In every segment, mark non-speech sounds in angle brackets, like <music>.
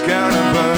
always gonna burn.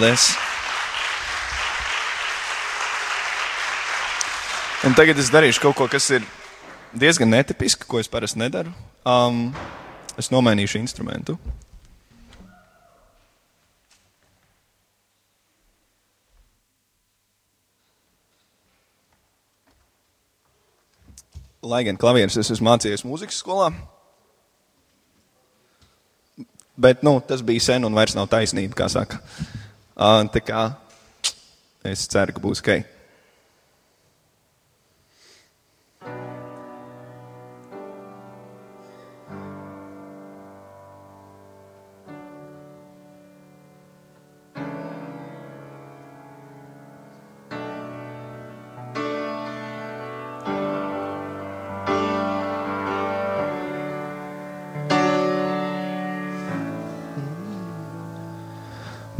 Paldies! Un tagad es darīšu kaut ko, kas ir diezgan netipiski, ko es parasti nedaru. Um, es nomainīšu instrumentu. Lai gan klavieres es esmu mācījies mūzikas skolā, bet nu, tas bija sen un vairs nav taisnība, kā saka. Tā kā es ceru, ka būs ok.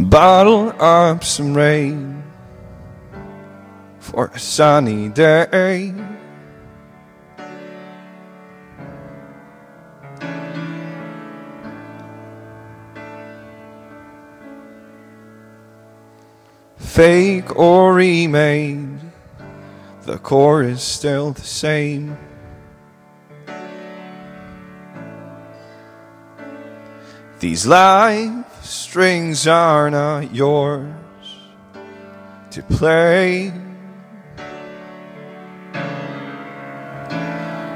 Bottle up some rain for a sunny day. Fake or remade, the core is still the same. These live strings are not yours to play.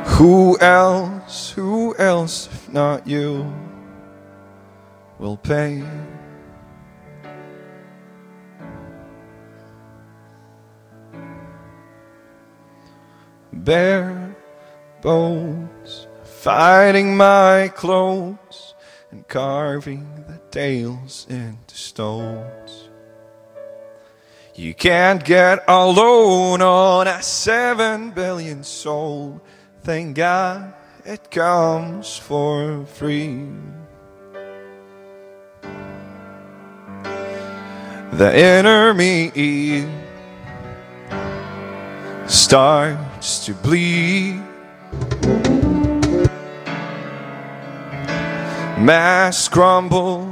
Who else, who else, if not you, will pay? Bare bones, fighting my clothes and carving the tails into stones. You can't get alone on a seven billion soul. Thank God it comes for free. The inner me starts to bleed. Mass crumbles,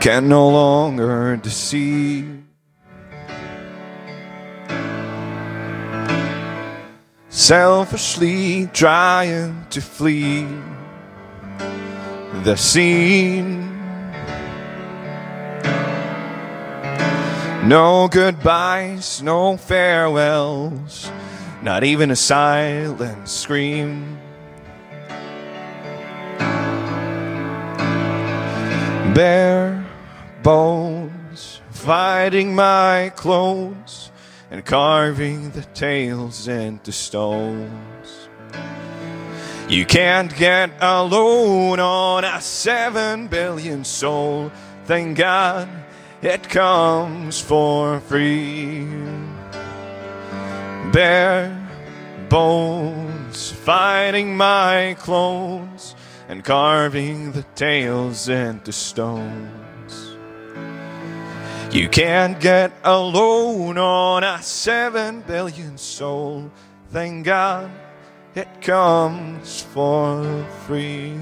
can no longer deceive. Selfishly trying to flee the scene. No goodbyes, no farewells, not even a silent scream. Bare bones, fighting my clothes and carving the tails into stones. You can't get alone on a seven billion soul. Thank God it comes for free. Bare bones, fighting my clones and carving the tails into stones. You can't get alone on a seven billion soul. Thank God it comes for free.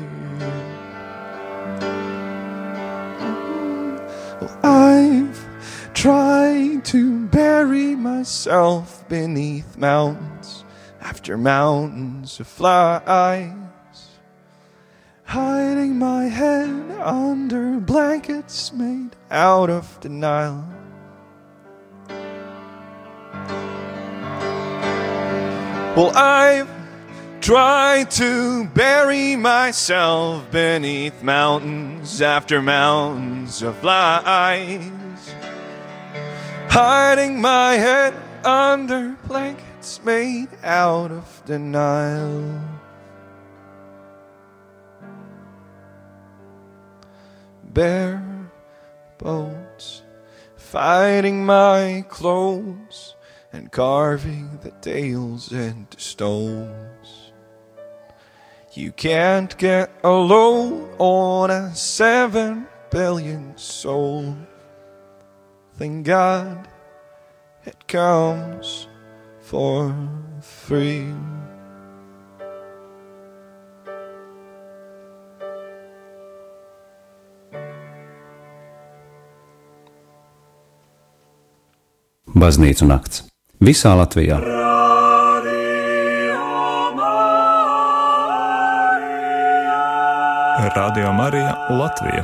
Well, I've tried to bury myself beneath mountains after mountains of flies. Hiding my head under blankets made out of denial. Well, I've tried to bury myself beneath mountains after mountains of lies. Hiding my head under blankets made out of denial. Bare bones, fighting my clothes and carving the tales into stones. You can't get a load on a seven billion soul. Thank God it comes for free. Baznīcu nakts visā Latvijā. Radio Marija Latvija.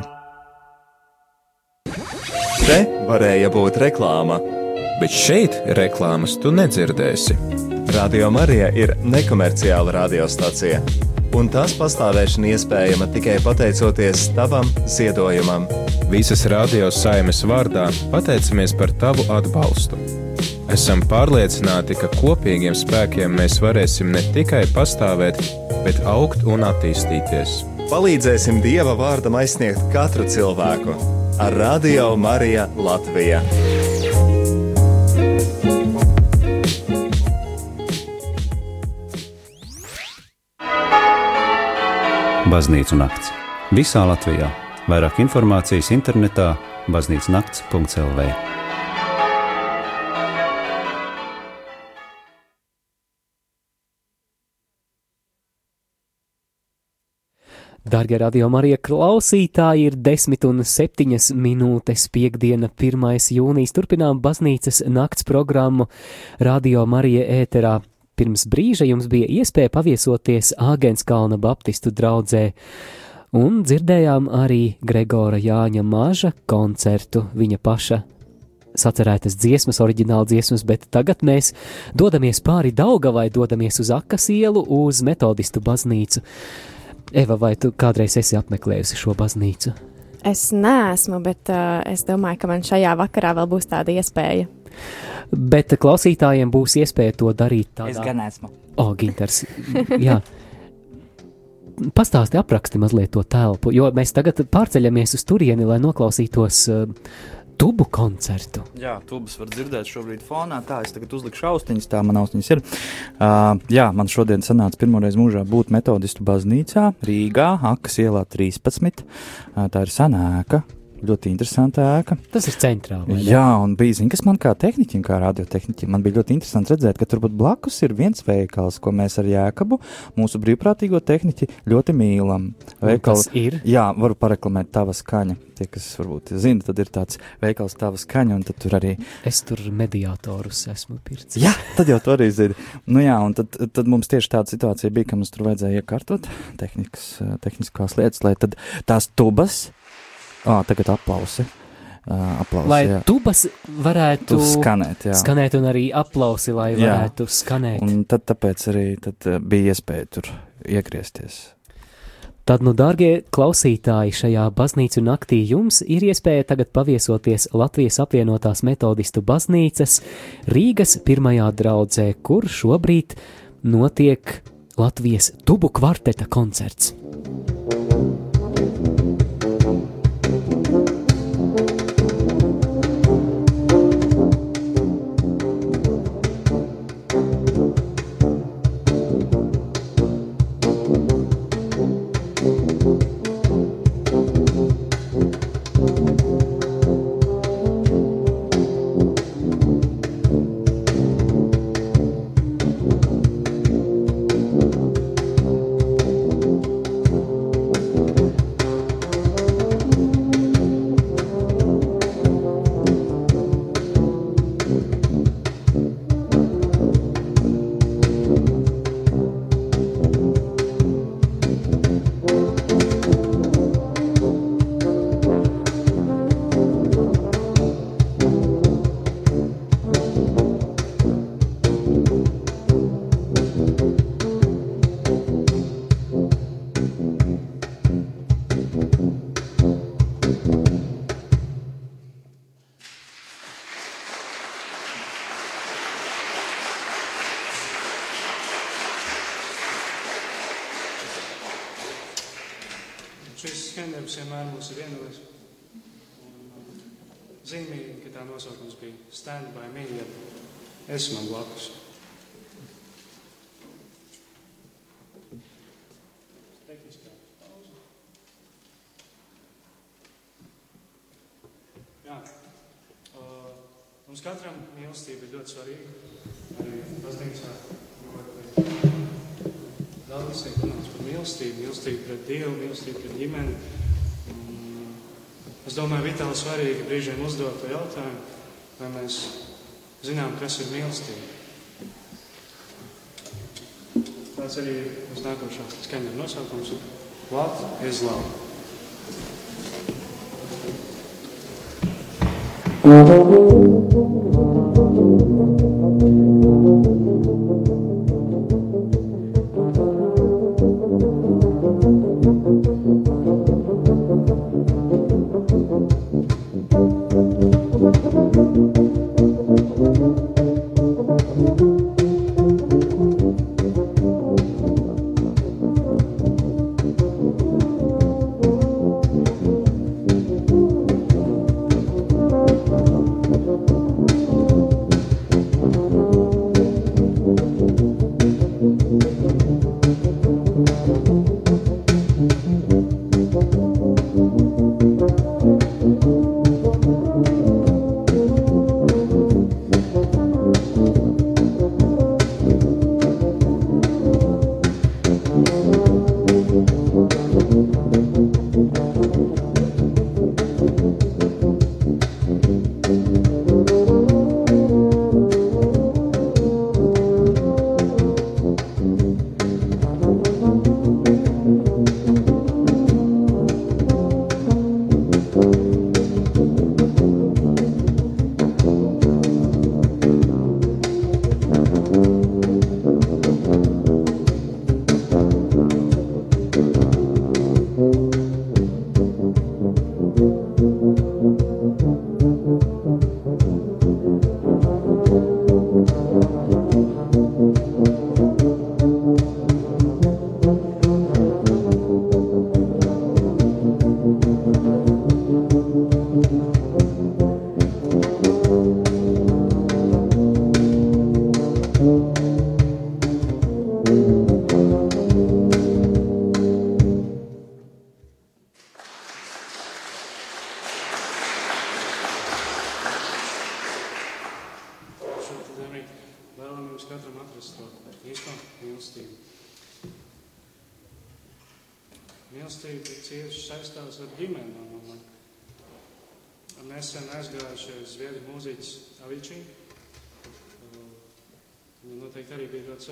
Te varēja būt reklāma. Bet šeit reklāmas tu nedzirdēsi. Radio Marija ir nekomerciāla radiostacija, un tās pastāvēšana iespējama tikai pateicoties tavam ziedojumam. Visas radio saimes vārdā pateicamies par tavu atbalstu. Esam pārliecināti, ka kopīgiem spēkiem mēs varēsim ne tikai pastāvēt, bet augt un attīstīties. Palīdzēsim Dieva vārdam aizsniegt katru cilvēku ar Radio Marija Latvija. Baznīcu nakts visā Latvijā. Vairāk informācijas internetā baznīcas-nakts.lv. Darbie radio Marija klausītāji, ir 10 un 7 minūtes piekdiena, 1. jūnijas. Turpinām baznīcas nakts programmu Radio Marija ēterā. Pirms brīža jums bija iespēja paviesoties Āgenskalna Baptistu draugzē, un dzirdējām arī Gregora Jāņa Maža koncertu, viņa paša sacerētas dziesmas, oriģināla dziesmas, bet tagad mēs dodamies pāri Daugavai, dodamies uz Akas ielu, uz metodistu baznīcu. Eva, vai tu kādreiz esi apmeklējusi šo baznīcu? Es neesmu, bet uh, es domāju, ka man šajā vakarā vēl būs tāda iespēja. Bet klausītājiem būs iespēja to darīt tādā. Es gan esmu. O, Ginters, jā. Pastāsti, apraksti mazliet to telpu, jo mēs tagad pārceļamies uz turieni, lai noklausītos uh, tubu koncertu. Jā, tubas var dzirdēt šobrīd fonā. Tā es tagad uzlikšu austiņas, tā man austiņas ir. Uh, jā, man šodien sanāca pirmoreiz mūžā būt metodistu baznīcā Rīgā, Akas ielā 13. Uh, tā ir senēka. Ļoti interesanta ēka. Tas ir centrāli. Jā, un bija, zin, kas man kā tehniķim, kā radiotehniķim, man bija ļoti interesanti redzēt, ka turpat blakus ir viens veikals, ko mēs ar Jēkabu, mūsu brīvprātīgo tehniķi, ļoti mīlam. Veikals ir? Jā, varu pareklamēt tava skaņa. Tie, kas varbūt zina, tad ir tāds veikals tava skaņa, un tad tur arī. Es tur mediātorus esmu pircis. Jā, tad jau to arī zini. Nu jā, un tad, tad mums tieši tāda situācija bija, ka mums tur vajadzēja iekārtot tehnikas, tehniskās lietas, lai tad tās tubas Ah, tagad aplausi. Uh, aplausi lai jā. tubas varētu skanēt, jā. skanēt, un arī aplausi, lai Jā. varētu skanēt. Un tad tāpēc arī tad, bija iespēja tur iegriezties. Tad, nu, dārgie klausītāji, šajā baznīcu naktī jums ir iespēja tagad paviesoties Latvijas apvienotās metodistu baznīcas Rīgas pirmajā draudzē, kur šobrīd notiek Latvijas tubu kvarteta koncerts. šis skaņdarbs vienmēr mūs ir vienojis. Zīmīgi, ka tā nosaukums bija Stand by me, jeb es man blakus. Jā. Uh, mums katram mīlestība ir ļoti svarīga. Arī baznīcā daudz tiek runāts par mīlestību, mīlestību pret Dievu, mīlestību pret ģimeni. Es domāju, vitāli svarīgi brīžiem uzdot to jautājumu, vai mēs zinām, kas ir mīlestība. Tāds arī ir uz nākošā skaņa nosaukums. What is love? Šeit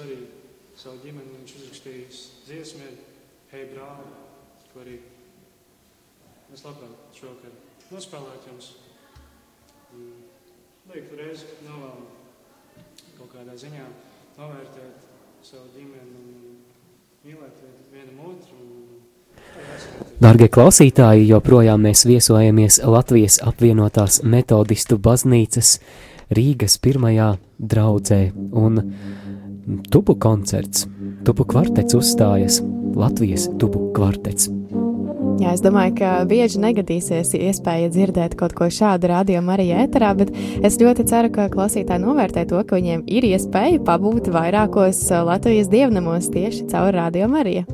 arī ļoti svarīgi savu ģimeni. Viņš uzrakstījis dziesmu, hei brāli, ko arī es labprāt šovakar nospēlētu jums. Lieku reizi novēlu kaut kādā ziņā novērtēt savu ģimeni un mīlēt vienam otru. Un, Darbie klausītāji, joprojām mēs viesojamies Latvijas apvienotās metodistu baznīcas Rīgas pirmajā draudzē, un tubu koncerts, tubu kvartets uzstājas Latvijas tubu kvartets. Jā, es domāju, ka bieži negadīsies iespēja dzirdēt kaut ko šādu rādījumu arī ēterā, bet es ļoti ceru, ka klausītāji novērtē to, ka viņiem ir iespēja pabūt vairākos Latvijas dievnamos tieši caur rādījumu arī.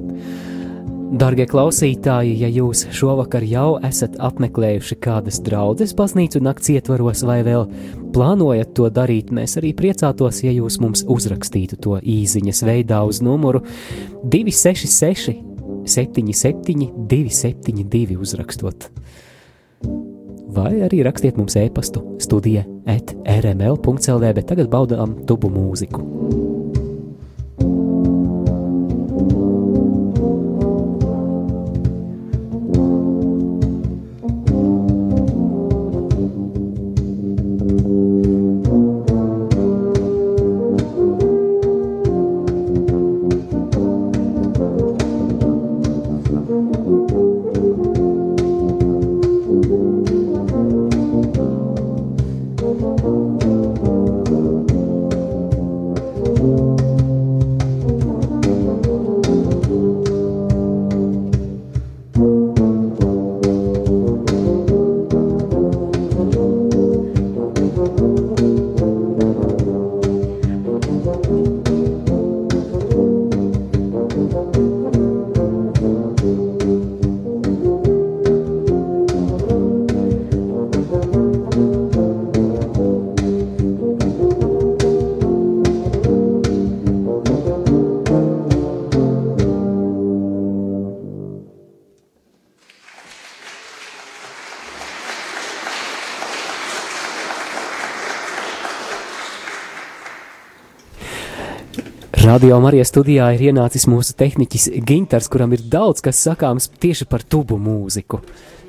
Darbie klausītāji, ja jūs šovakar jau esat apmeklējuši kādas draudzes baznīcu nakts ietvaros, vai vēl plānojat to darīt, mēs arī priecātos, ja jūs mums uzrakstītu to īsiņas veidā uz numuru 266, 77, 272, uzrakstot. Vai arī rakstiet mums e-pastu studija at rml.clv, bet tagad baudām tubu mūziku. Radio Marijas studijā ir ienācis mūsu tehniķis Ginters, kuram ir daudz kas sakāms tieši par tubu mūziku.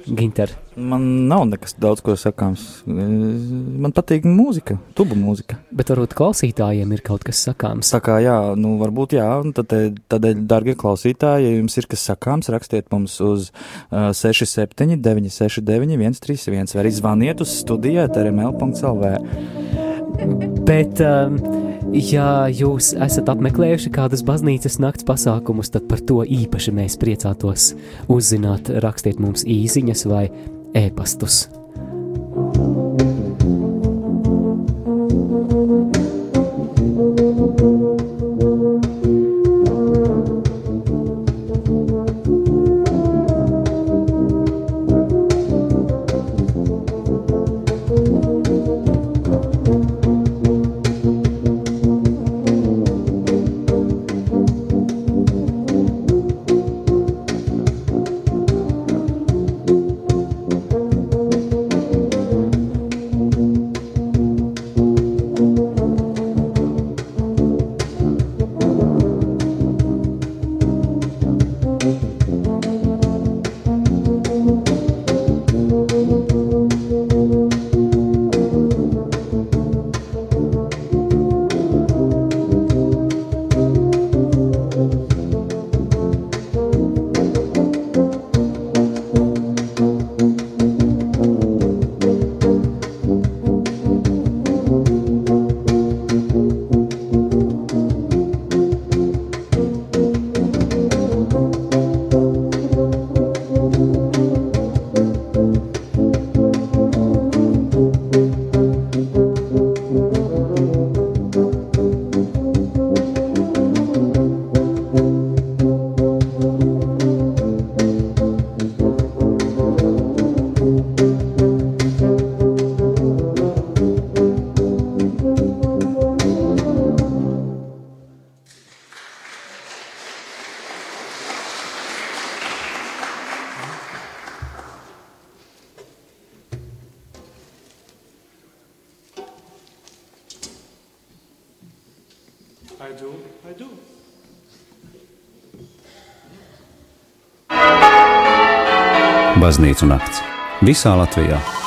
Ginter. Man nav nekas daudz ko sakāms. Man patīk mūzika, tubu mūzika. Bet varbūt klausītājiem ir kaut kas sakāms. Tā kā jā, nu varbūt jā, tad, tādēļ, dargie klausītāji, ja jums ir kas sakāms, rakstiet mums uz uh, 67 969 131 vai arī zvaniet uz studijā trml.lv. Bet, um, ja jūs esat apmeklējuši kādas baznīcas nakts pasākumus, tad par to īpaši mēs priecātos uzzināt. Rakstiet mums īsiņas vai ēpastus. Baznīcu nakts visā Latvijā.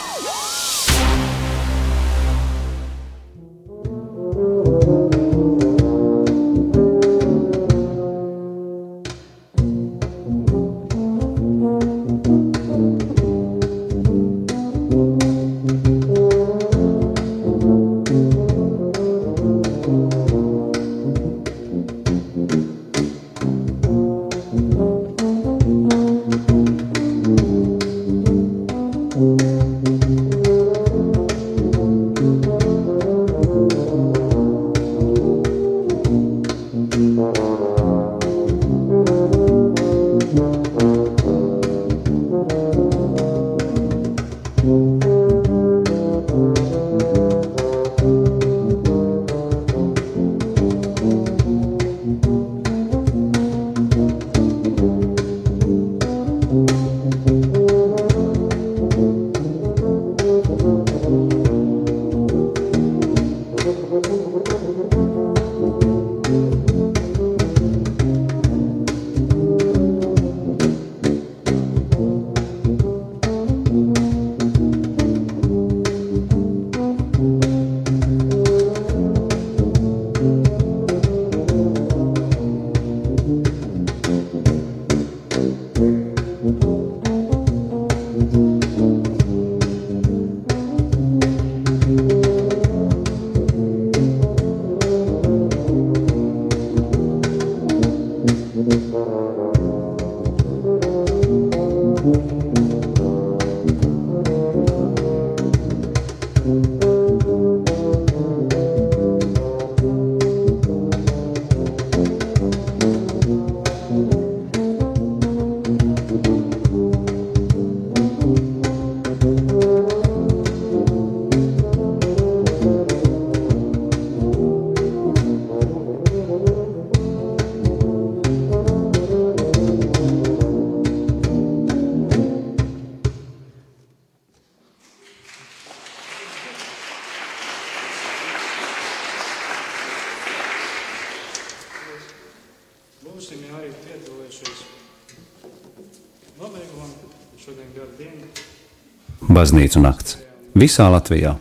Baznīcu nakts visā Latvijā.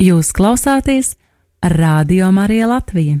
Jūs klausāties Radio Marija Latvija.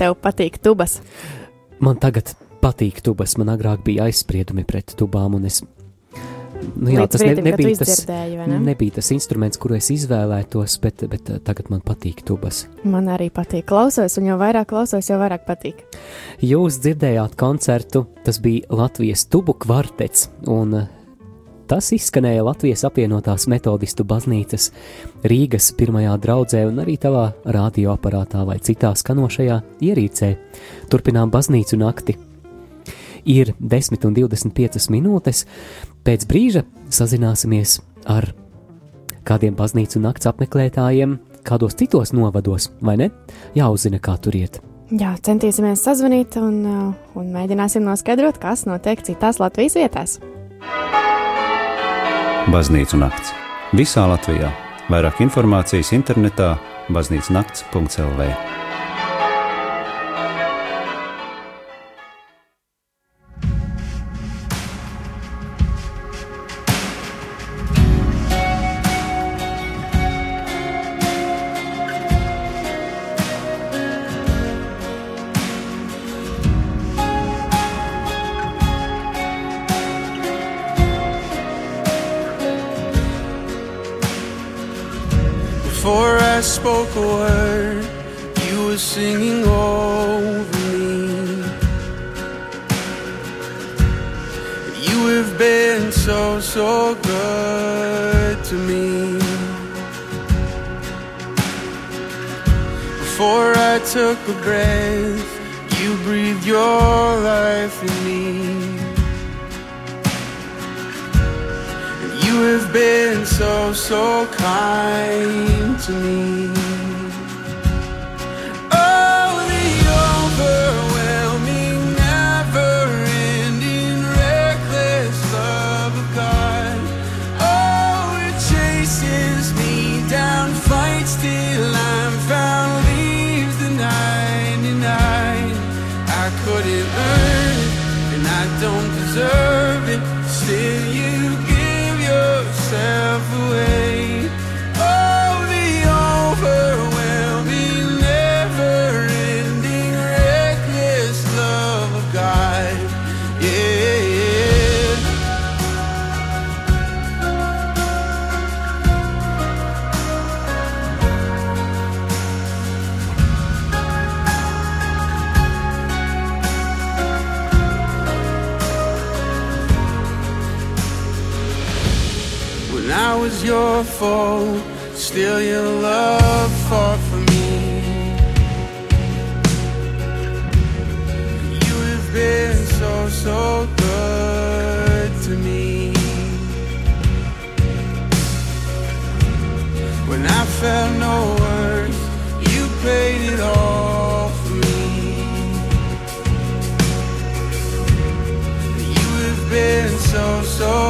Tev patīk tubas? man tagad patīk tubas. Man agrāk bija aizspriedumi pret tubām, un es. Nu, jā, Līdz tas ne, brīdim, tu nebija, tas, ne? nebija tas instruments, kuru es izvēlētos, bet, bet eh, tagad man patīk tubas. Man arī patīk. Klausos, un jo vairāk klausos, jo vairāk patīk. Jūs dzirdējāt koncertu, tas bija Latvijas tubu kvartets, un eh, Tas izskanēja Latvijas apvienotās metodistu baznīcas Rīgas pirmajā draudzē un arī tavā radioaparātā vai citā skanošajā ierīcē. Turpinām baznīcu nakti. Ir 10 un 25 minūtes, pēc brīža sazināsimies ar kādiem baznīcu nakts apmeklētājiem, kādos citos novados, vai ne? Jāuzzina, kā tur iet. Jā, centīsimies sazvanīt un, uh, un mēģināsim noskaidrot, kas notiek citās Latvijas vietās. Baznīcu nakts. Visā Latvijā - vairāk informācijas internetā - baznīcanakts.lv. your fault. Still your love fought for me. You have been so, so good to me. When I felt no words You paid it all for me. You have been so, so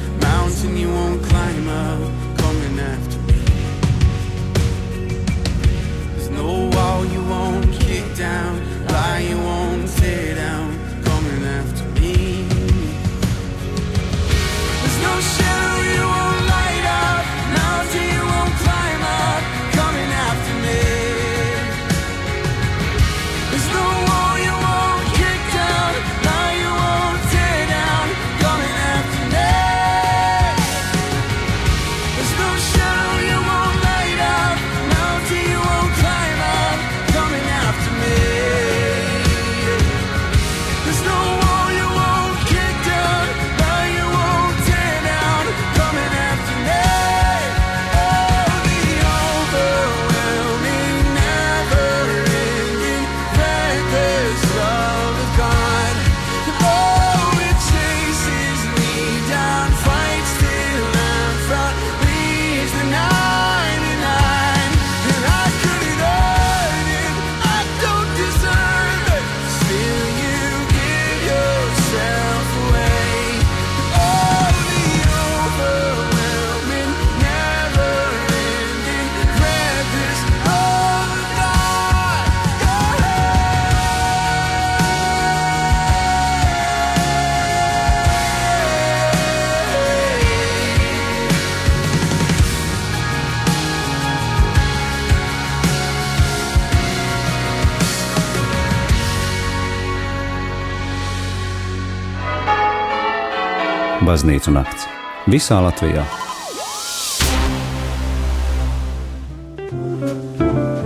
Baznīcu nakts visā Latvijā.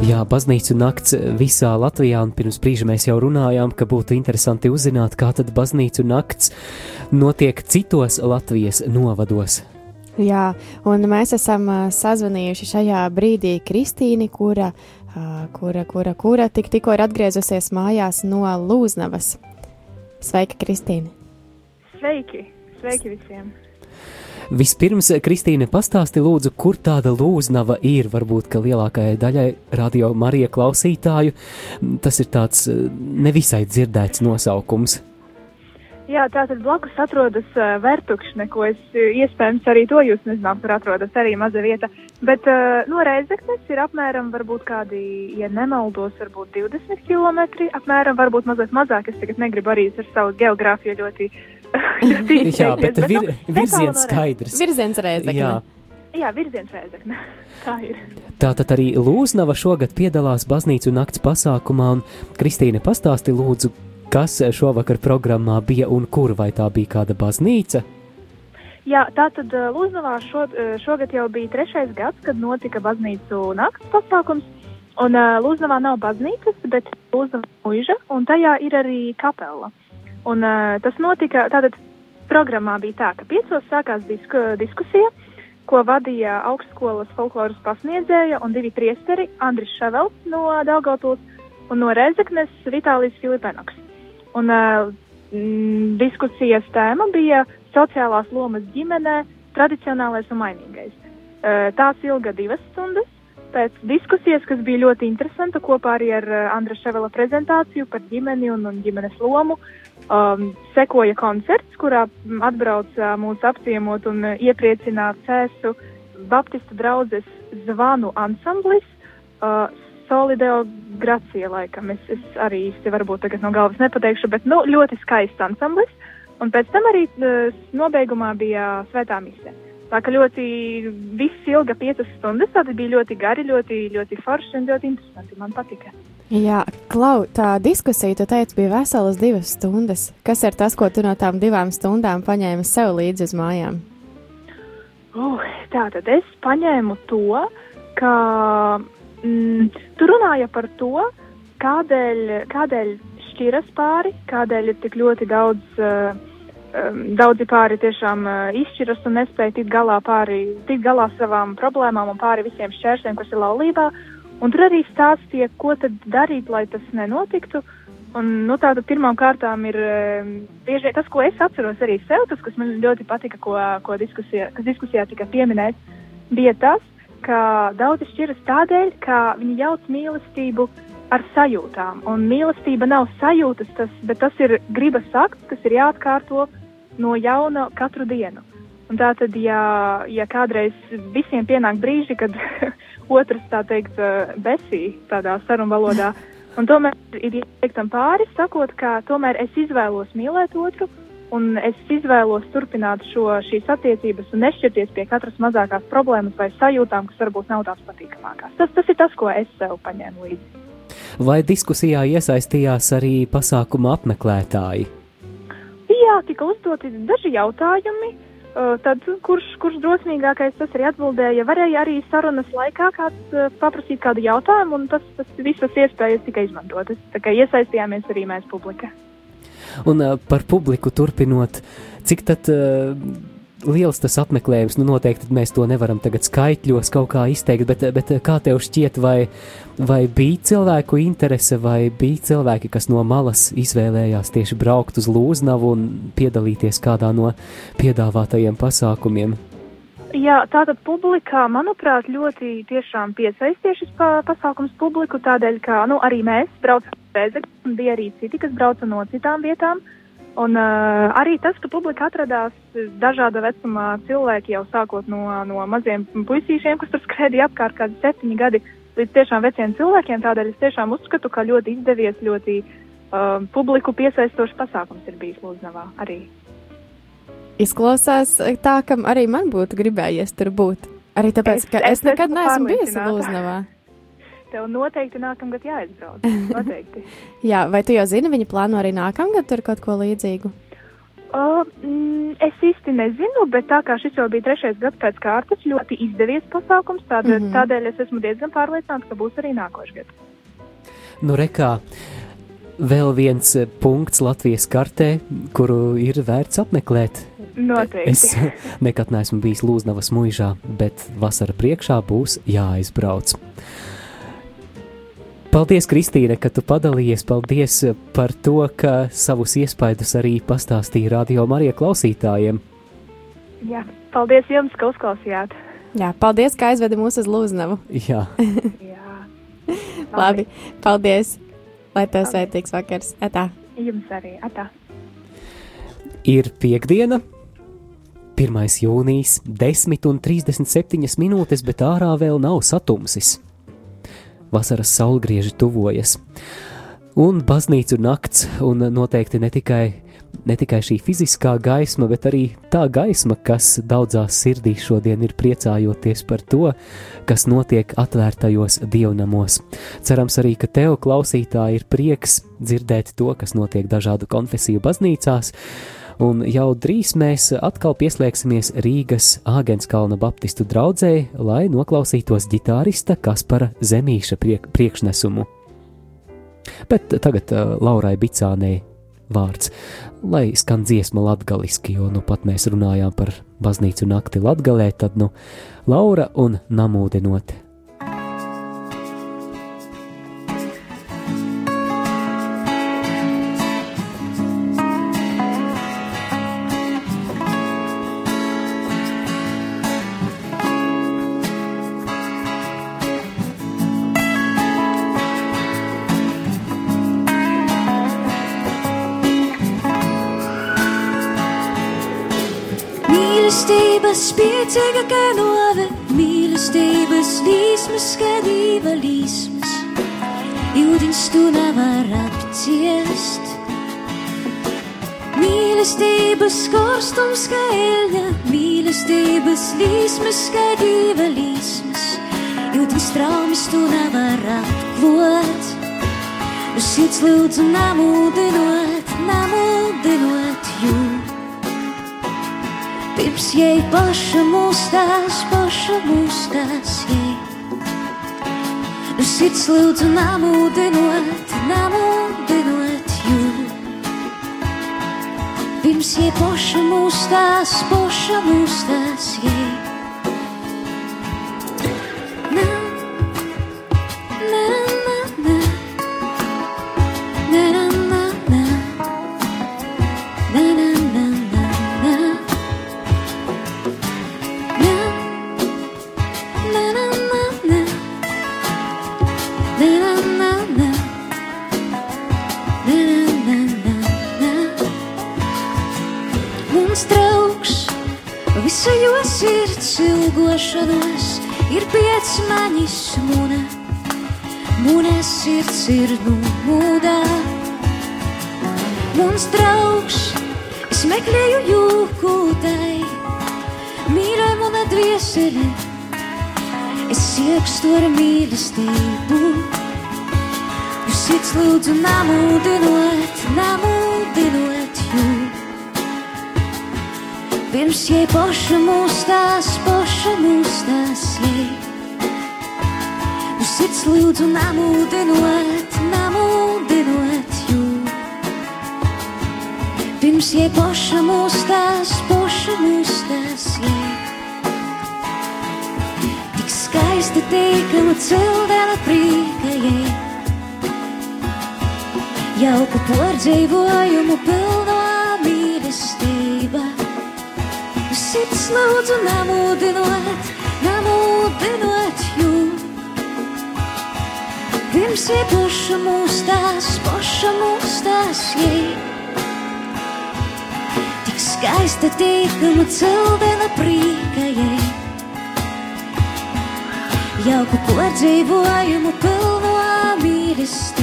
Jā, baznīcu nakts visā Latvijā, un pirms brīža mēs jau runājām, ka būtu interesanti uzzināt, kā tad baznīcu nakts notiek citos Latvijas novados. Jā, un mēs esam sazvanījuši šajā brīdī Kristīni, kura, kura, kura, kura tik, tikko ir atgriezusies mājās no Lūznavas. Sveika, Kristīne! Sveiki! Sveiki visiem! Vispirms, Kristīne, pastāsti lūdzu, kur tāda lūznava ir. Varbūt, ka lielākajai daļai radio Marija klausītāju tas ir tāds eh, nevisai dzirdēts nosaukums. Jā, tātad blakus atrodas uh, Vertukšne, ko es uh, iespējams arī to jūs nezināt, kur atrodas arī maza vieta. Bet uh, no Reizeknes ir apmēram, varbūt kādi, ja nemaldos, varbūt 20 km. Apmēram, varbūt mazliet mazāk. Es tagad negribu arī ar savu geogrāfiju ļoti. ļoti <laughs> Jā, bet vir, nu, virziens skaidrs. Virziens Reizekne. Jā. Jā, virziens Reizekne. <laughs> Tā ir. Tātad arī Lūznava šogad piedalās baznīcu nakts pasākumā, un Kristīne pastāsti lūdzu, kas šovakar programmā bija un kur, vai tā bija kāda baznīca? Jā, tā tad uh, Lūznavā šo, uh, šogad jau bija trešais gads, kad notika baznīcu nakts pasākums. Un uh, Lūznavā nav baznīcas, bet Lūznavā mūža, un tajā ir arī kapela. Un uh, tas notika, tātad programmā bija tā, ka piecos sākās disku, diskusija, ko vadīja augstskolas folkloras pasniedzēja un divi priesteri, Andris Ševels no Daugavpils un no Rezeknes Vitālijas Filipenoks. Un uh, mm, diskusijas tēma bija sociālās lomas ģimenē, tradicionālais un mainīgais. Uh, tās ilga divas stundas. Pēc diskusijas, kas bija ļoti interesanta, kopā arī ar uh, Andra Ševela prezentāciju par ģimeni un, un ģimenes lomu, um, sekoja koncerts, kurā atbrauca mūs apciemot un uh, iepriecināt cēsu Baptistu draudzes zvanu ansamblis. Uh, Solideo Gracija, laikam. Es, es arī īsti varbūt tagad no galvas nepateikšu, bet nu, ļoti skaists ansamblis. Un pēc tam arī uh, nobeigumā bija svētā mise. Tā kā ļoti viss ilga piecas stundas, tad bija ļoti gari, ļoti, ļoti forši un ļoti interesanti. Man patika. Jā, Klau, tā diskusija, tu teici, bija veselas divas stundas. Kas ir tas, ko tu no tām divām stundām paņēmi sev līdzi uz mājām? Uh, tā tad es paņēmu to, ka mm, tu runāji par to, kādēļ, kādēļ šķiras pāri, kādēļ ir tik ļoti daudz, uh, daudzi pāri tiešām uh, izšķiras un nespēja tikt galā pāri, tikt galā savām problēmām un pāri visiem šķērsiem, kas ir laulībā. Un tur arī stāstīja, ko tad darīt, lai tas nenotiktu. Un, nu, tāda pirmām kārtām ir um, bieži tas, ko es atceros arī sev, tas, kas man ļoti patika, ko, ko diskusijā, kas diskusijā tika pieminēts, bija tas, ka daudzi šķiras tādēļ, ka viņi jauc mīlestību ar sajūtām. Un mīlestība nav sajūtas, tas, bet tas ir gribas akts, kas ir jāatkārto no jauna katru dienu. Un tā tad, ja, ja kādreiz visiem pienāk brīži, kad <laughs> otrs tā teikt eh, besī tādā sarunvalodā, un tomēr ir jāteikt tam pāri, sakot, ka tomēr es izvēlos mīlēt otru, un es izvēlos turpināt šo, šīs attiecības un nešķirties pie katras mazākās problēmas vai sajūtām, kas varbūt nav tās patīkamākās. Tas, tas ir tas, ko es sev paņēmu līdzi. Vai diskusijā iesaistījās arī pasākuma apmeklētāji? Jā, tika uzdoti daži jautājumi. Uh, tad, kurš, kurš drosmīgākais tas arī atbildēja? Varēja arī sarunas laikā kāds uh, paprasīt kādu jautājumu, un tas, tas visas iespējas tika izmantotas. Tā kā iesaistījāmies arī mēs publika. Un uh, par publiku turpinot, cik tad uh, liels tas apmeklējums, nu noteikti mēs to nevaram tagad skaitļos kaut kā izteikt, bet, bet uh, kā tev šķiet, vai, vai bija cilvēku interese, vai bija cilvēki, kas no malas izvēlējās tieši braukt uz Lūznavu un piedalīties kādā no piedāvātajiem pasākumiem? Jā, tātad publikā, manuprāt, ļoti tiešām piesaistīja šis pa, pasākums publiku, tādēļ, ka nu, arī mēs braucam un bija arī citi, kas brauca no citām vietām. Un uh, arī tas, ka publika atradās dažāda vecumā cilvēki jau sākot no, no maziem puisīšiem, kas tur skrēja apkārt kādi septiņi gadi, līdz tiešām veciem cilvēkiem. Tādēļ es tiešām uzskatu, ka ļoti izdevies, ļoti uh, publiku piesaistošs pasākums ir bijis Lūznavā arī. Izklausās tā, ka arī man būtu gribējies tur būt. Arī tāpēc, Es- ka es es nekad esmu neesmu bijusi pārliecināta. <laughs> Tev noteikti nākamgad jāizbrauc. <laughs> Noteikti. Jā, vai tu jau zini, viņi plāno arī nākamgad tur kaut ko līdzīgu? Uh, mm, es īsti nezinu, bet tā kā šis jau bija trešais gads pēc kārtas, ļoti izdevies pasākums, tādēļ, mm. -hmm. tādēļ es esmu diezgan pārliecināta, ka būs arī nākošais gads. Nu, rekā, vēl viens eh, punkts Latvijas kartē, kuru ir vērts apmeklēt. Noteikti. Es <laughs> nekad neesmu bijis Lūznavas mūžā, bet vasara priekšā būs jāaizbrauc. Paldies, Kristīne, ka tu padalījies. Paldies eh, par to, ka savus iespaidus arī pastāstīji radio Marija klausītājiem. Jā, paldies jums, ka uzklausījāt. Jā, paldies, ka aizvedi mūs uz Lūznavu. Jā, <laughs> Jā, Labi, paldies. Lai tev sveitīgs vakars. Etā. jums arī. Atā. ir piekdiena. 1. jūnijas, 10,37 minūtes, bet ārā vēl nav satumsis. Vasaras saulgrieži tuvojas. Un baznīcu nakts, un noteikti ne tikai, ne tikai šī fiziskā gaisma, bet arī tā gaisma, kas daudzās sirdīs šodien ir priecājoties par to, kas notiek atvērtajos dievnamos. Cerams arī, ka tev, klausītāji, ir prieks dzirdēt to, kas notiek dažādu konfesiju baznīcās, un jau drīz mēs atkal pieslēgsimies Rīgas Āgenskalna Baptistu draudzē, lai noklausītos ģitārista Kaspara Zemīša priek priekšnesumu. Bet tagad uh, Laurai Bicānei vārds, lai skan dziesma latgaliski, jo nu pat mēs runājām par baznīcu nakti latgalē, tad nu Laura un namūdenot. Spēcīga kā nove, mīlestības līsmas, dieva līsmas. Jūdins tu nevar apciest. Mīlestības karstums kā eļļa, mīlestības līsmas, dieva līsmas. Jūdins traumas tu nevar apklot. Uz sirds lūdzu namūdinot, namūdinot jūtu. Pirms jai paša mūstās, paša mūstās jai. Nu sirds lūdzu namūdinot, namūdinot jū. Pirms jai paša mūstās, paša mūstās jai. Iekstu ar mīlestību. Uz sirds lūdzu namūdinot, namūdinot jū. Pirms jai paša mūstās, paša mūstās jai. Uz sirds lūdzu namūdinot, namūdinot jū. Pirms jai paša mūstās, paša mūstās jai. Skaisti teikama cildena prīka jai. Jauku pārdzīvojumu pilnā mīlestība. Sirds lūdzu namūdinot, namūdinot jū. Pirms jai paša mūstās, paša mūstās jai. Tik skaista tīkama cildena prīka jai. Jauku pārdzīvojumu pilno mīlestība.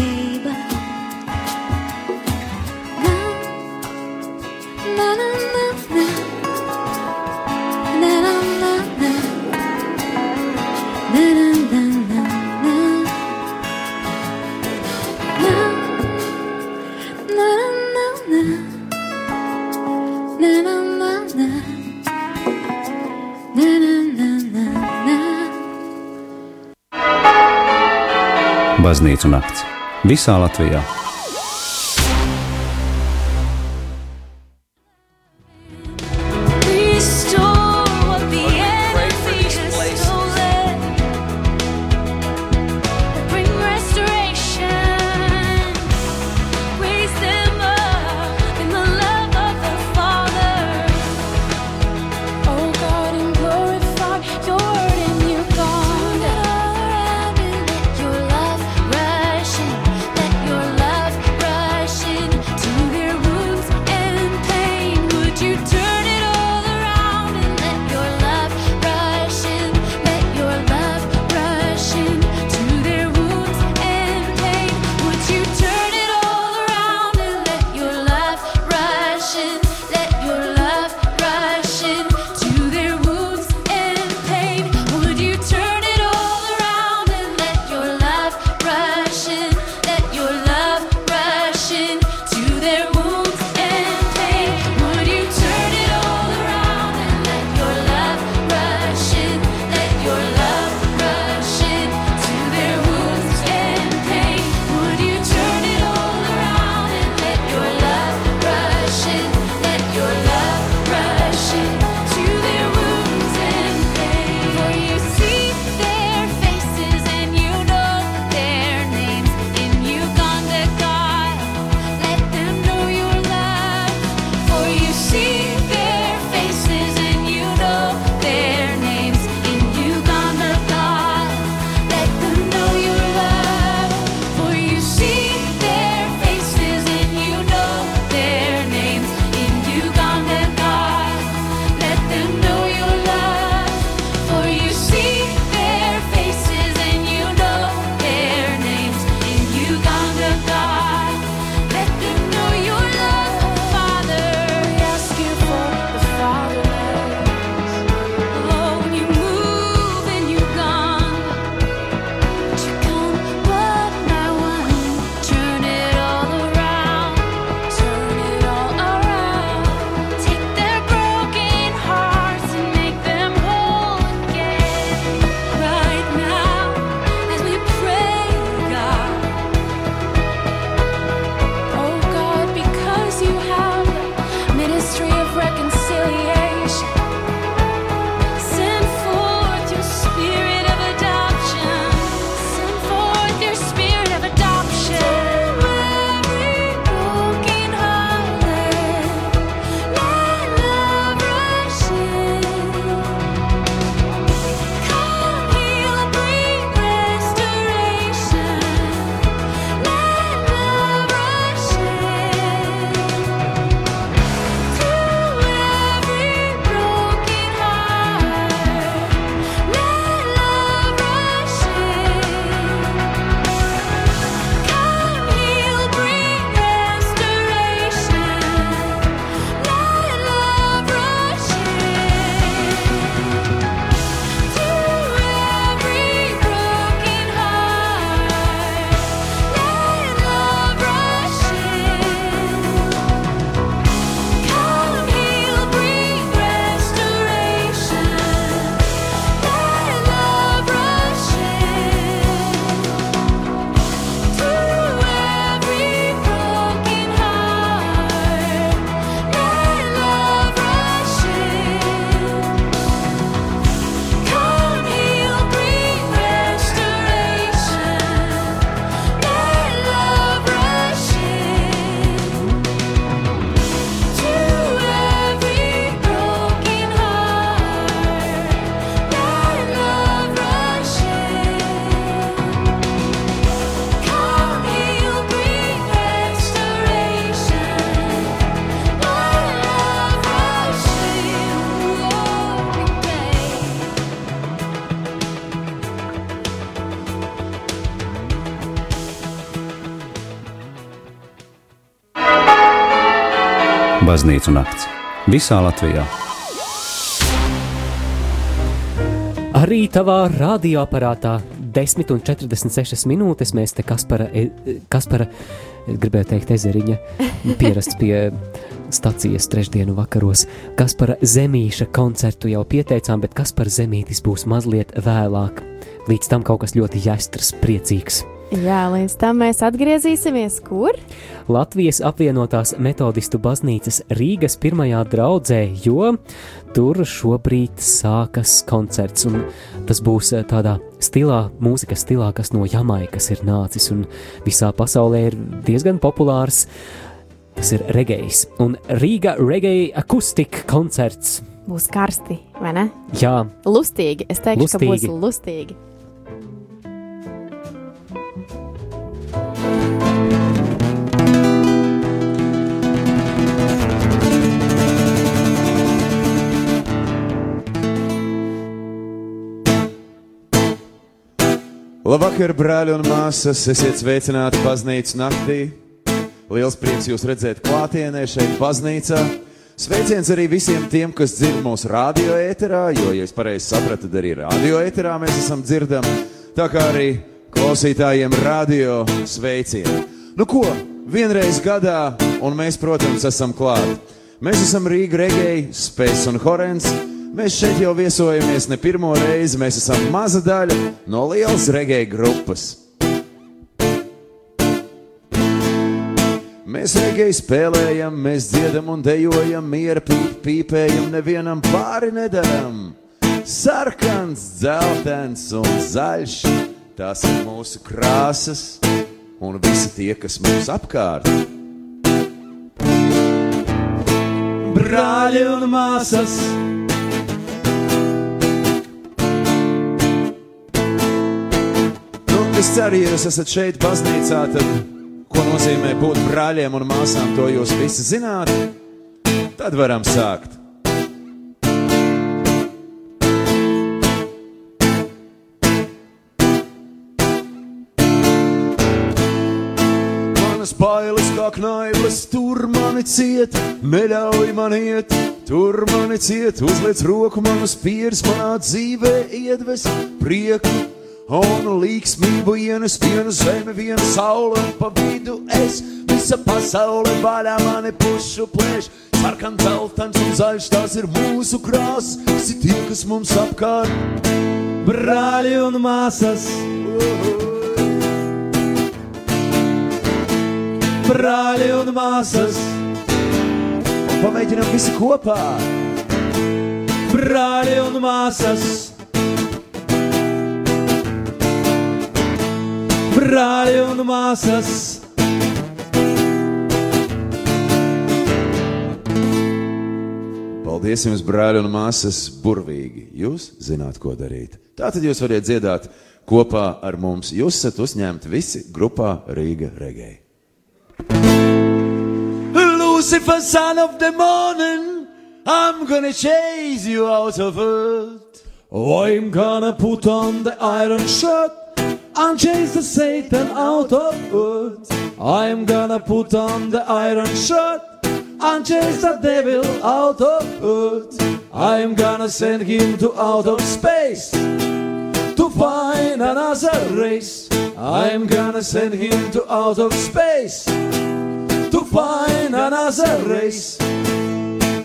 slimnīcu nakts. Visā Latvijā! Rīts un Nakts. Visā Latvijā! Arī tavā radioaparātā 10,46 minūtes mēs te Kaspara, e, Kaspara e, gribēju teikt, ezeriņa <laughs> pierasts pie stācijas trešdienu vakaros. Kas par zemīša koncertu jau pieteicām, bet kas par zemītis būs mazliet vēlāk. Līdz tam kaut kas ļoti jāstras, priecīgs. Jā, līdz tam mēs atgriezīsimies kur? Latvijas apvienotās metodistu baznīcas Rīgas pirmajā draudzē, jo tur šobrīd sākas koncerts. un Tas būs eh, tādā stilā, mūzikas stilā, kas no Jamaikas ir nācis un visā pasaulē ir diezgan populārs. Tas ir regejs un Rīga regēja akustika koncerts. Būs karsti, vai ne? Jā, Lustīgi. Es teikšu, ka būs Lustīgi. Labvakar, brāļi un māsas! Esiet sveicināti baznīcas naktī. Liels prieks jūs redzēt klātienē šeit, baznīcā. Sveiciens arī visiem tiem, kas dzird mūsu radio ēterā, jo, ja es pareizi sapratu, tad arī radio ēterā mēs esam dzirdami. Tā kā arī klausītājiem radio sveicieni. Nu ko, vienreiz gadā, un mēs, protams, esam klāti. Mēs esam Rīga Regēji, Spēks un Horens. Mēs šeit jau viesojamies ne pirmo reizi. Mēs esam maza daļa no lielas regēji grupas. Mēs regēji spēlējam, mēs dziedam un dejojam, miera pīp, pīpējam, nevienam pāri nedaram. Sarkans, dzeltens un zaļš, tās ir mūsu krāsas un visi tie, kas mums apkārt. Brāļi un māsas, es ceru, ja jūs esat šeit, baznīcā, tad ko nozīmē būt brāļiem un māsām, to jūs visi zināt. Tad varam sākt. Manas bailes kā knaibas, tur mani ciet, neļauj man iet, tur mani ciet, uzliec roku manas pieres, manā dzīvē iedves prieku un līksmību ienes viena zeme, viena saule, un pa vidu es visa pasaule vaļā mani pušu plēš. Sarkan, dzeltens un zaļš, tās ir mūsu krāsas, visi tie, kas mums apkārt. brāļi un māsas, brāļi un māsas, Pamēģinām visi kopā. brāļi un māsas, brāļi un māsas. Paldies jums, brāļi un māsas, burvīgi. Jūs zināt, ko darīt. Tā tad jūs varat dziedāt kopā ar mums. Jūs esat uzņemti visi grupā Rīga Regēji. Lucifer, son of the morning, I'm gonna chase you out of earth. I'm gonna put on the iron shirt and chase the Satan out of earth. I'm gonna put on the iron shirt and chase the devil out of earth. I'm gonna send him to outer space to find another race. I'm gonna send him to outer space to find another race.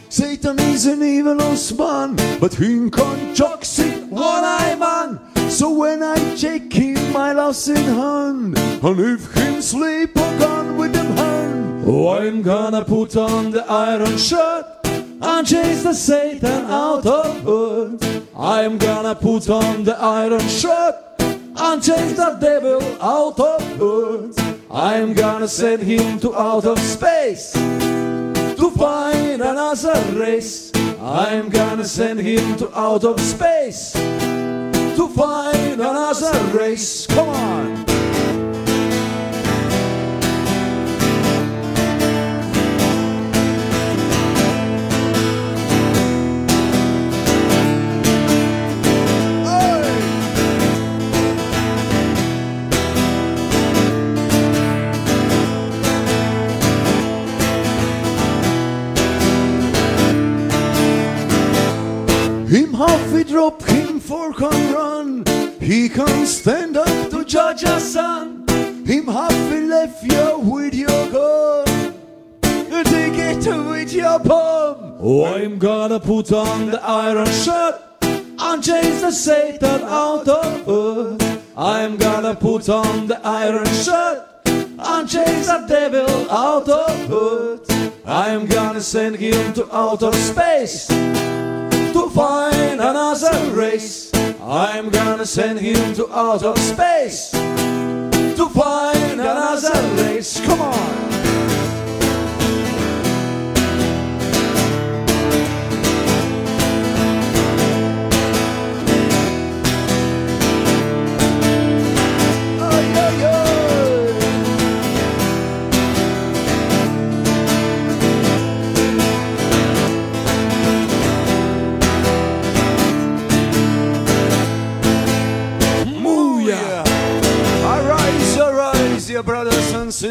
Satan is an evilous man, but he can toxic one eye man. So when I check him, I lost in hand, and if him sleep, I gone with them hand. Oh, I'm gonna put on the iron shirt and chase the Satan out of earth. I'm gonna put on the iron shirt and chase the devil out of earth. I'm gonna send him to outer space to find another race. I'm gonna send him to outer space to find another race. Come on. Him half we drop, him four can run. He can stand up to judge a son. Him we left you with your gun. Take it with your palm. Oh, I'm gonna put on the iron shirt and chase the Satan out of earth. I'm gonna put on the iron shirt and chase the devil out of earth. I'm gonna send him to outer space to find another race. I'm gonna send him to outer space to find another race. Come on.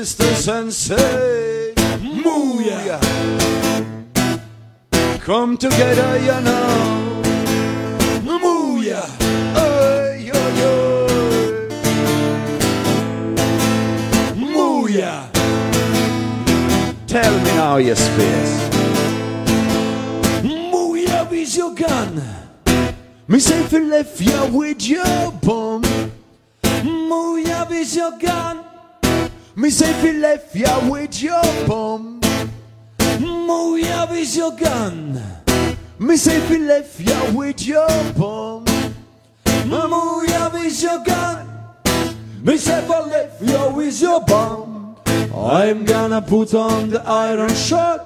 Sisters, and say, Mooyah. Come together, you know. Mooyah. Ay, ay, ay. Mooyah. Tell me now, you space. Mooyah with your gun. Me say if you left you with your bum. Mooyah with your gun. Me say if you left you with your bum. Mooyah with your gun. Me say if you left you with your bum. Mooyah with your gun. Me say if I left you with your bomb I'm gonna put on the iron shirt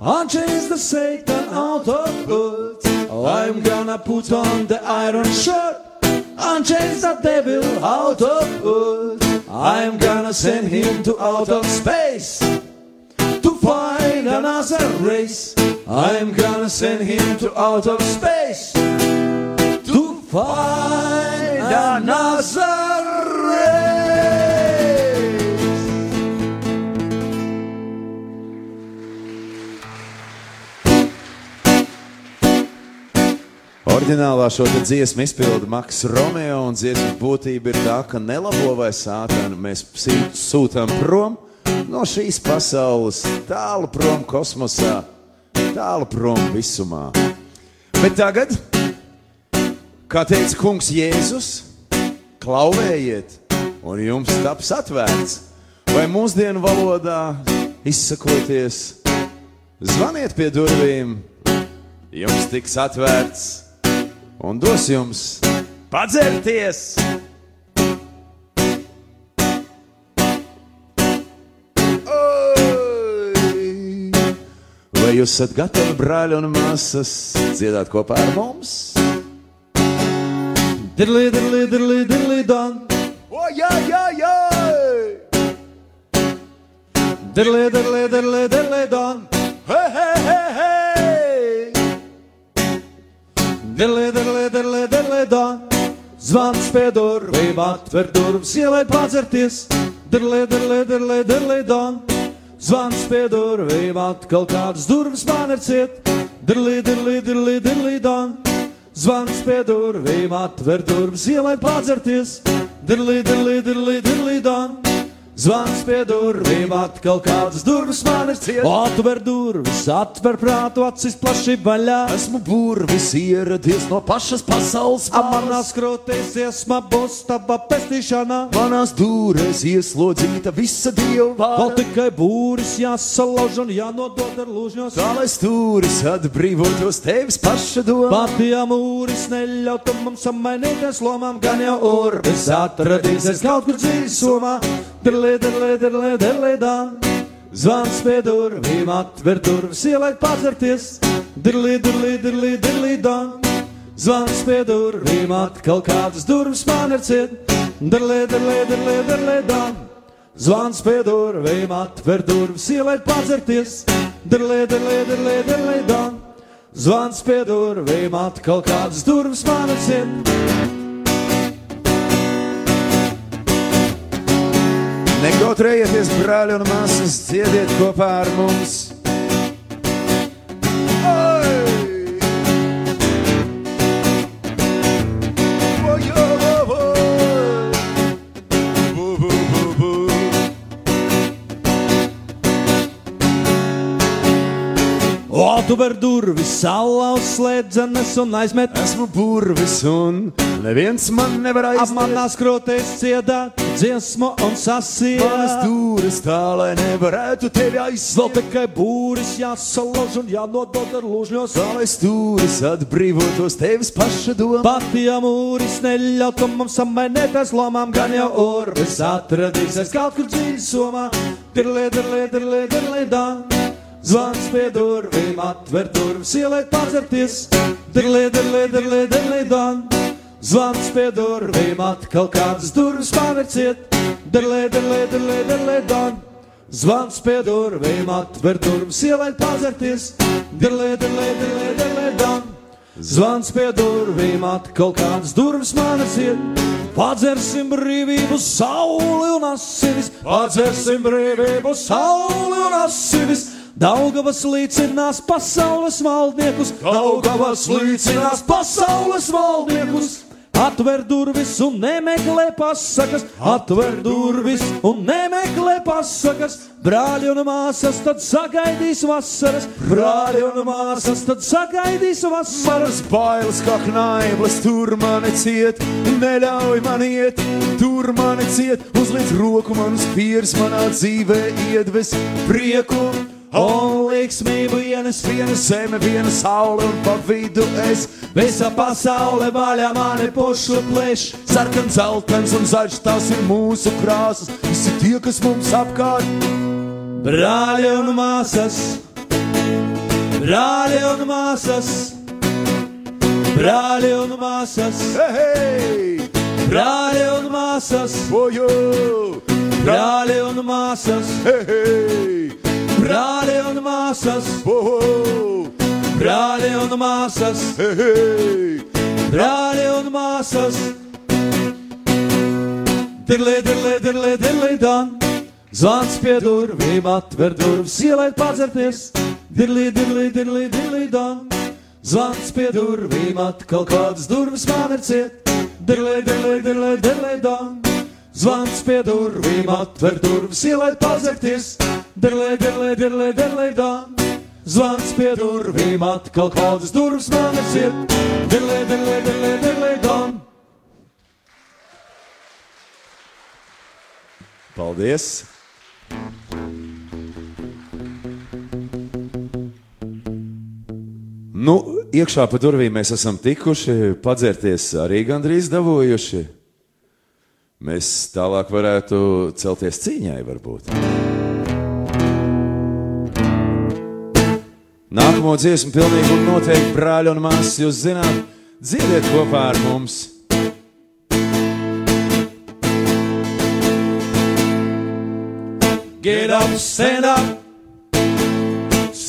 and chase the Satan out of earth. I'm gonna put on the iron shirt and chase the devil out of earth. I'm gonna send him to outer space to find another race. I'm gonna send him to outer space to find another Orģinālā šo dziesmu izpilda Maks Romeo, un dziesmas būtība ir tā, ka nelabo vai sātanu mēs sūtām prom no šīs pasaules, tālu prom kosmosā, tālu prom visumā. Bet tagad, kā teica kungs Jēzus, klauvējiet, un jums taps atvērts, vai mūsdienu valodā izsakoties, zvaniet pie durvīm, jums tiks atvērts un dos jums padzerties. Vai jūs esat gatavi, brāļi un māsas, dziedāt kopā ar mums? Dirli, dirli, dirli, dirli, don. O, jā, jā, jā! Dirli, dirli, dirli, dirli, don. Hei, hei, hei, hei! Dirli, dirli, dirli, dirli, don. Zvans pie durvīm, atver durvis, ielai padzerties. Dirli, dirli, dirli, dirli, don. Zvans pie durvīm, atkal kādas durvis man ir ciet. Dirli, dirli, dirli, dirli, don. Zvans pie durvīm, atver durvis, ielai padzerties. Dirli, dirli, dirli, dirli, don. Zvans pie durvīm, atkal kādas durvis man ir ciet. Atver durvis, atver prātu, acis plaši vaļā. Esmu burvis ieradies no pašas pasaules. Manās krotēs iesma būs tava pestīšana. Manās dūrēs ieslodzīta visa dieva. Vēl tikai būris jāsalauž un jānodod ar lūžņos. Tā lai stūris atbrīvotos tevis paša doma. Patijā mūris neļautu mums samainīties lomām, gan jau urbis atradīsies kaut kur dzīves somā. Dirlē, dirlē, dirlē, dirlē, dā. Zvans pie durvīm, atver durvis, ielai padzerties. Dirlī, dirlī, dirlī, dirlī, dā. Zvans pie durvīm, atkal kādas durvis man ir ciet. Dirlē, dirlē, dirlē, dirlē, dā. Zvans pie durvīm, atver durvis, ielai padzerties. Dirlē, dirlē, dirlē, dirlē, dā. Zvans pie durvīm, atkal kādas durvis man ir ciet. Nekautrējieties, brāļi un māsas, dziediet kopā ar mums! O, tu ver durvis, salauz slēdzenes un aizmet. Esmu burvis un neviens man nevar Ap aizmirst. manās krotēs ciedāt dziesmu un sasiet. Manas dūris tā, lai nevarētu tevi Vēl aizslēgt. tikai būris jāsalauž un jānodod ar lūžņos. Tā lai stūris atbrīvotos tevis paša doma. Pat ja mūris neļautu mums samainēties lomām, gan jau orbis atradīsies kaut kur dziļi somā. Dirlē, dirlē, dirlē, dirlē, dā. Zvans pie durvīm, atver durvis, ieliek padzerties. Dirlē, dirlē, dirlē, dirlē, dā. Zvans pie durvīm, atkal kādas durvis pavērciet. Dirlē, dirlē, dirlē, dirlē, dā. Zvans pie durvīm, atver durvis, ieliek padzerties. Dirlē, dirlē, dirlē, dirlē, dā. Zvans pie durvīm, atkal kādas durvis ir. Padzersim brīvību, sauli un asinis, padzersim brīvību, sauli un asinis. Daugavas līdzinās pasaules valdniekus, Daugavas līdzinās pasaules valdniekus. Atver durvis un nemeklē pasakas, atver durvis un nemeklē pasakas. Brāļi un māsas tad sagaidīs vasaras, brāļi un māsas tad sagaidīs vasaras. Manas bailes kā knaiblas, tur mani ciet, neļauj man iet, tur mani ciet, uzliec roku man uz pieres, manā dzīvē iedves prieku. Un līksmību ienes Viena zeme, viena saule un pa vidu es. Visa pasaule vaļā mani pušu plēš. Sarkans, zeltains un zaļš, tās ir mūsu krāsas. Visi tie, kas mums apkārt, Brāļi un māsas, brāļi un māsas, brāļi un māsas, hei, brāļi un māsas, ojo, brāļi un māsas, hei, brāļi un māsas, oho, brāļi un māsas, hei, brāļi un māsas. Dirlē, dirlē, dirlē, dirlē, dan. Zvans pie durvīm, atver durvis, ieliek padzerties. Dirlī, dirlī, dirlī, dirlī, dan. Zvans pie durvīm, atkal kādas durvis man ir ciet. Dirlē, dirlē, dirlē, dirlē, dan. Zvans pie durvīm, atver durvis, ieliek padzerties. Dirlē, dirlē, dirlē, dirlē, dan. Zvans pie durvīm, atkal kādas durvis man ir. Dirlē, dirlē, dirlē, dirlē, dan. Paldies! Nu, iekšā pa durvīm mēs esam tikuši, padzerties arī gandrīz dabūjuši. Mēs tālāk varētu celties cīņai, varbūt. Nākamo dziesmu pilnīgi un noteikti brāļi un māsas, jūs zināt, dziediet kopā ar mums! Get up, stand up,